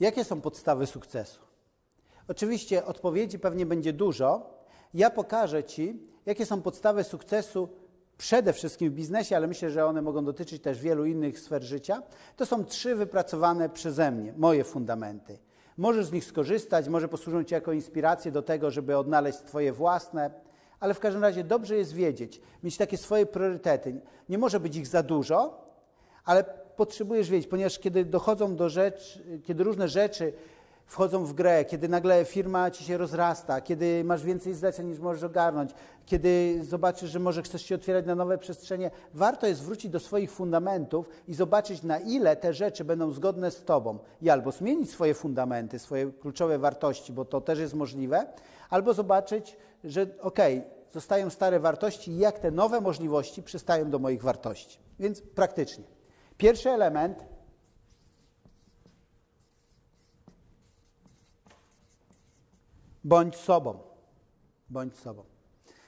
Jakie są podstawy sukcesu? Oczywiście odpowiedzi pewnie będzie dużo. Ja pokażę Ci, jakie są podstawy sukcesu przede wszystkim w biznesie, ale myślę, że one mogą dotyczyć też wielu innych sfer życia. To są trzy wypracowane przeze mnie, moje fundamenty. Możesz z nich skorzystać, może posłużą Ci jako inspirację do tego, żeby odnaleźć Twoje własne, ale w każdym razie dobrze jest wiedzieć, mieć takie swoje priorytety. Nie może być ich za dużo, ale potrzebujesz wiedzieć, ponieważ kiedy dochodzą do rzeczy, kiedy różne rzeczy wchodzą w grę, kiedy nagle firma ci się rozrasta, kiedy masz więcej zleceń niż możesz ogarnąć, kiedy zobaczysz, że może chcesz się otwierać na nowe przestrzenie, warto jest wrócić do swoich fundamentów i zobaczyć, na ile te rzeczy będą zgodne z tobą. I albo zmienić swoje fundamenty, swoje kluczowe wartości, bo to też jest możliwe, albo zobaczyć, że okej, okay, zostają stare wartości i jak te nowe możliwości przystają do moich wartości. Więc praktycznie. Pierwszy element bądź sobą. Bądź sobą.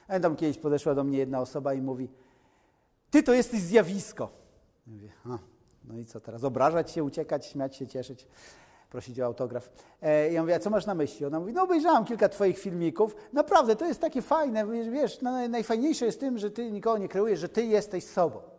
Pamiętam, kiedyś podeszła do mnie jedna osoba i mówi, ty to jesteś zjawisko. Ja mówię, a, no i co teraz, obrażać się, uciekać, śmiać się, cieszyć, prosić o autograf. E, ja mówię, a co masz na myśli? Ona mówi, no obejrzałam kilka twoich filmików, naprawdę, to jest takie fajne, wiesz, no, najfajniejsze jest tym, że ty nikogo nie kreujesz, że ty jesteś sobą.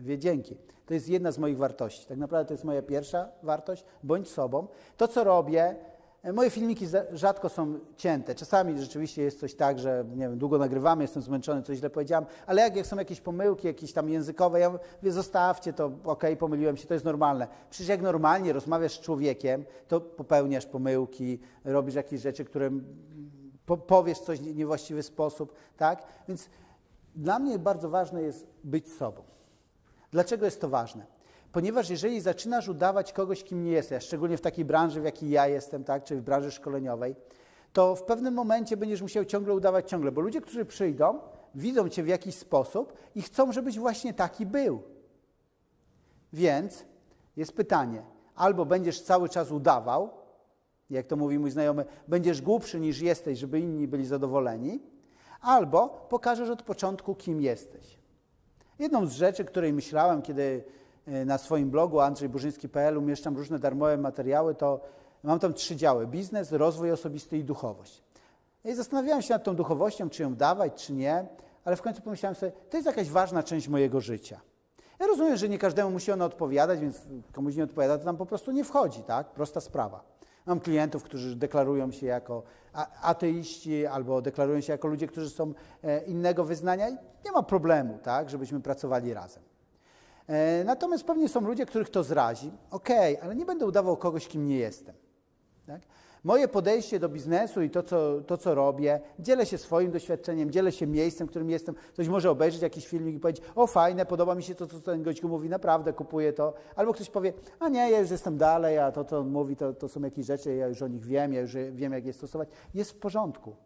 Wie, dzięki. To jest jedna z moich wartości. Tak naprawdę to jest moja pierwsza wartość. Bądź sobą. To, co robię, e, moje filmiki rzadko są cięte. Czasami rzeczywiście jest coś tak, że nie wiem, długo nagrywamy, jestem zmęczony, coś źle powiedziałem, ale jak, jak są jakieś pomyłki, jakieś tam językowe, ja mówię, zostawcie to, okej, okay, pomyliłem się, to jest normalne. Przecież jak normalnie rozmawiasz z człowiekiem, to popełniasz pomyłki, robisz jakieś rzeczy, które powiesz coś w niewłaściwy sposób, tak? Więc dla mnie bardzo ważne jest być sobą. Dlaczego jest to ważne? Ponieważ jeżeli zaczynasz udawać kogoś, kim nie jesteś, szczególnie w takiej branży, w jakiej ja jestem, tak, czy w branży szkoleniowej, to w pewnym momencie będziesz musiał ciągle udawać ciągle, bo ludzie, którzy przyjdą, widzą cię w jakiś sposób i chcą, żebyś właśnie taki był. Więc jest pytanie, albo będziesz cały czas udawał, jak to mówi mój znajomy, będziesz głupszy niż jesteś, żeby inni byli zadowoleni, albo pokażesz od początku, kim jesteś. Jedną z rzeczy, której myślałem, kiedy e, na swoim blogu andrzejburzyński.pl umieszczam różne darmowe materiały, to mam tam trzy działy: biznes, rozwój osobisty i duchowość. I zastanawiałem się nad tą duchowością, czy ją dawać, czy nie, ale w końcu pomyślałem sobie, to jest jakaś ważna część mojego życia. Ja rozumiem, że nie każdemu musi ona odpowiadać, więc komuś nie odpowiada, to tam po prostu nie wchodzi, tak? Prosta sprawa. Mam klientów, którzy deklarują się jako ateiści albo deklarują się jako ludzie, którzy są e, innego wyznania i nie ma problemu, tak, żebyśmy pracowali razem. E, natomiast pewnie są ludzie, których to zrazi. Okej, okay, ale nie będę udawał kogoś, kim nie jestem. Tak? Moje podejście do biznesu i to co, to, co robię, dzielę się swoim doświadczeniem, dzielę się miejscem, w którym jestem. Ktoś może obejrzeć jakiś filmik i powiedzieć, o fajne, podoba mi się to, co ten gość mówi, naprawdę kupuję to. Albo ktoś powie, a nie, ja już jestem dalej, a to, co on mówi, to, to są jakieś rzeczy, ja już o nich wiem, ja już wiem, jak je stosować. Jest w porządku.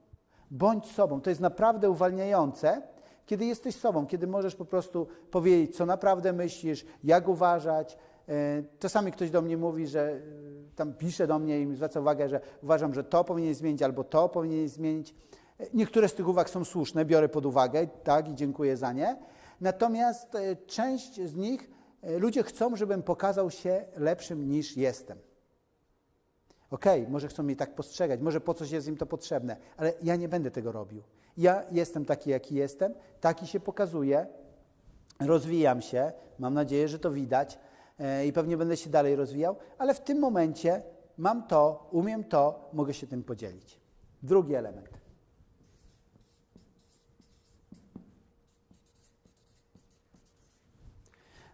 Bądź sobą. To jest naprawdę uwalniające, kiedy jesteś sobą, kiedy możesz po prostu powiedzieć, co naprawdę myślisz, jak uważać, E, czasami ktoś do mnie mówi, że tam pisze do mnie i zwraca uwagę, że uważam, że to powinien zmienić albo to powinien zmienić. E, niektóre z tych uwag są słuszne, biorę pod uwagę, tak, i dziękuję za nie. Natomiast część z nich ludzie chcą, żebym pokazał się lepszym niż jestem. Okej, okay, może chcą mnie tak postrzegać, może po coś jest im to potrzebne, ale ja nie będę tego robił. Ja jestem taki, jaki jestem, taki się pokazuję, rozwijam się, mam nadzieję, że to widać, E, i pewnie będę się dalej rozwijał, ale w tym momencie mam to, umiem to, mogę się tym podzielić. Drugi element.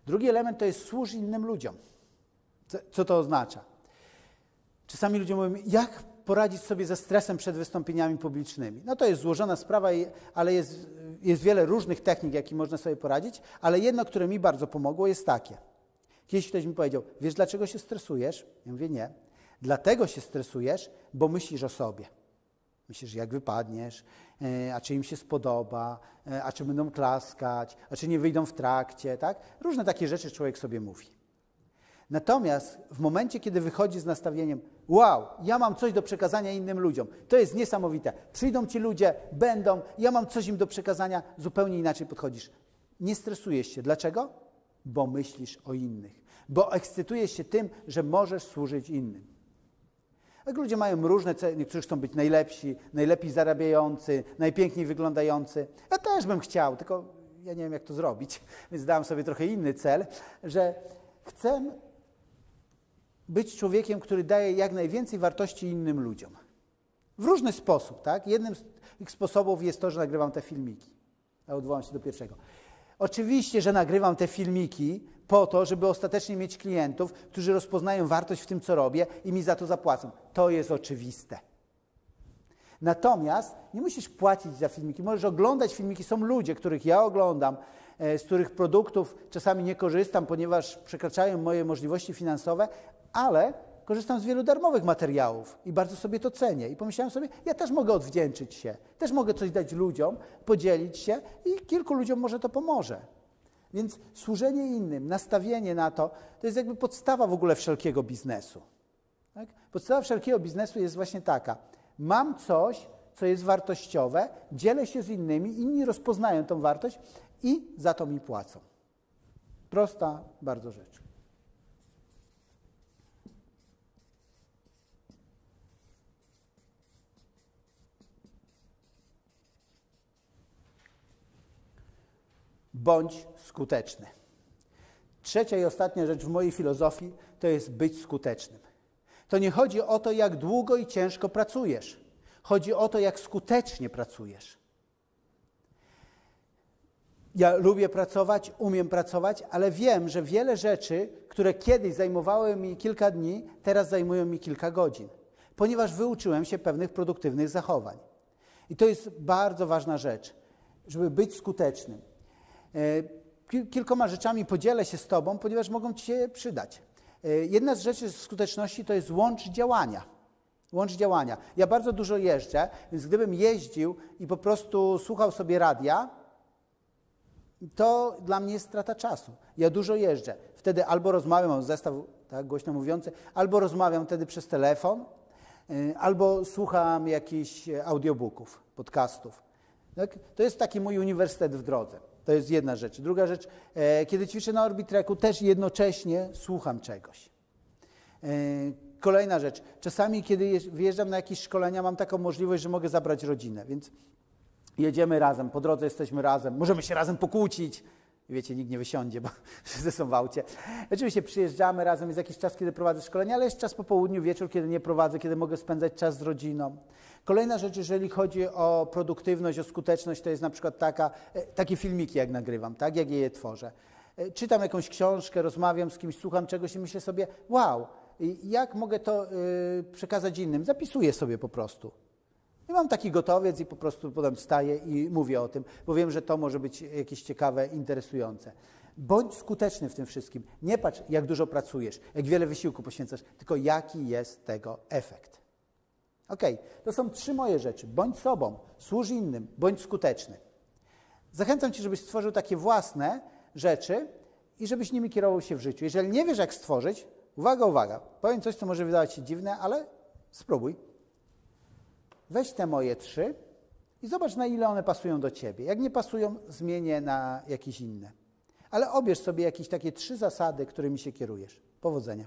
Drugi element to jest służ innym ludziom. Co, to oznacza? Czasami ludzie mówią, jak poradzić sobie ze stresem przed wystąpieniami publicznymi. No to jest złożona sprawa, ale jest, jest wiele różnych technik, jakie można sobie poradzić, ale jedno, które mi bardzo pomogło, jest takie – Kiedyś ktoś mi powiedział, wiesz dlaczego się stresujesz? Ja mówię, nie. Dlatego się stresujesz, bo myślisz o sobie. Myślisz, jak wypadniesz, e, a czy im się spodoba, e, a czy będą klaskać, a czy nie wyjdą w trakcie, tak? Różne takie rzeczy człowiek sobie mówi. Natomiast w momencie, kiedy wychodzi z nastawieniem, wow, ja mam coś do przekazania innym ludziom, to jest niesamowite. Przyjdą ci ludzie, będą, ja mam coś im do przekazania, zupełnie inaczej podchodzisz. Nie stresujesz się. Dlaczego? Bo myślisz o innych. bo ekscytujesz się tym, że możesz służyć innym. Jak ludzie mają różne cele, niektórzy chcą być najlepsi, najlepiej zarabiający, najpiękniej wyglądający. Ja też bym chciał, tylko ja nie wiem, jak to zrobić, więc dałem sobie trochę inny cel, że chcę być człowiekiem, który daje jak najwięcej wartości innym ludziom. W różny sposób, tak? Jednym z tych sposobów jest to, że nagrywam te filmiki. Ja odwołam się do pierwszego. Oczywiście, że nagrywam te filmiki po to, żeby ostatecznie mieć klientów, którzy rozpoznają wartość w tym, co robię i mi za to zapłacą. To jest oczywiste. Natomiast nie musisz płacić za filmiki, możesz oglądać filmiki. Są ludzie, których ja oglądam, e, z których produktów czasami nie korzystam, ponieważ przekraczają moje możliwości finansowe, ale korzystam z wielu darmowych materiałów i bardzo sobie to cenię. I pomyślałem sobie, ja też mogę odwdzięczyć się, też mogę coś dać ludziom, podzielić się i kilku ludziom może to pomoże. Więc służenie innym, nastawienie na to, to jest jakby podstawa w ogóle wszelkiego biznesu. Tak? Podstawa wszelkiego biznesu jest właśnie taka. Mam coś, co jest wartościowe, dzielę się z innymi, inni rozpoznają tą wartość i za to mi płacą. Prosta bardzo rzecz. Bądź skuteczny. Trzecia i ostatnia rzecz w mojej filozofii to jest być skutecznym. To nie chodzi o to, jak długo i ciężko pracujesz. Chodzi o to, jak skutecznie pracujesz. Ja lubię pracować, umiem pracować, ale wiem, że wiele rzeczy, które kiedyś zajmowały mi kilka dni, teraz zajmują mi kilka godzin, ponieważ wyuczyłem się pewnych produktywnych zachowań. I to jest bardzo ważna rzecz, żeby być skutecznym. E, kilkoma rzeczami podzielę się z Tobą, ponieważ mogą Ci się przydać. E, jedna z rzeczy skuteczności to jest łącz działania. Łącz działania. Ja bardzo dużo jeżdżę, więc gdybym jeździł i po prostu słuchał sobie radia, to dla mnie jest strata czasu. Ja dużo jeżdżę. Wtedy albo rozmawiam, mam zestaw tak, głośno mówiący, albo rozmawiam wtedy przez telefon, e, albo słucham jakichś audiobooków, podcastów. Tak? To jest taki mój uniwersytet w drodze. To jest jedna rzecz. Druga rzecz, e, kiedy ćwiczę na Orbitreku, też jednocześnie słucham czegoś. E, kolejna rzecz, czasami kiedy wyjeżdżam na jakieś szkolenia, mam taką możliwość, że mogę zabrać rodzinę, więc jedziemy razem, po drodze jesteśmy razem, możemy się razem pokłócić, Wiecie, nikt nie wysiądzie, bo wszyscy są w aucie. Oczywiście przyjeżdżamy razem, jest jakiś czas, kiedy prowadzę szkolenia, ale jest czas po południu, wieczór, kiedy nie prowadzę, kiedy mogę spędzać czas z rodziną. Kolejna rzecz, jeżeli chodzi o produktywność, o skuteczność, to jest na przykład taka, e, takie filmiki, jak nagrywam, tak, jak je tworzę. E, czytam jakąś książkę, rozmawiam z kimś, słucham czegoś i myślę sobie, wow, jak mogę to y, przekazać innym? Zapisuję sobie po prostu. I mam taki gotowiec i po prostu potem wstaję i mówię o tym, bo wiem, że to może być jakieś ciekawe, interesujące. Bądź skuteczny w tym wszystkim. Nie patrz, jak dużo pracujesz, jak wiele wysiłku poświęcasz, tylko jaki jest tego efekt. Ok, to są trzy moje rzeczy. Bądź sobą, służ innym, bądź skuteczny. Zachęcam Cię, żebyś stworzył takie własne rzeczy i żebyś nimi kierował się w życiu. Jeżeli nie wiesz, jak stworzyć, uwaga, uwaga, powiem coś, co może wydawać się dziwne, ale spróbuj. Weź te moje trzy i zobacz, na ile one pasują do Ciebie. Jak nie pasują, zmienię na jakieś inne. Ale obierz sobie jakieś takie trzy zasady, którymi się kierujesz. Powodzenia.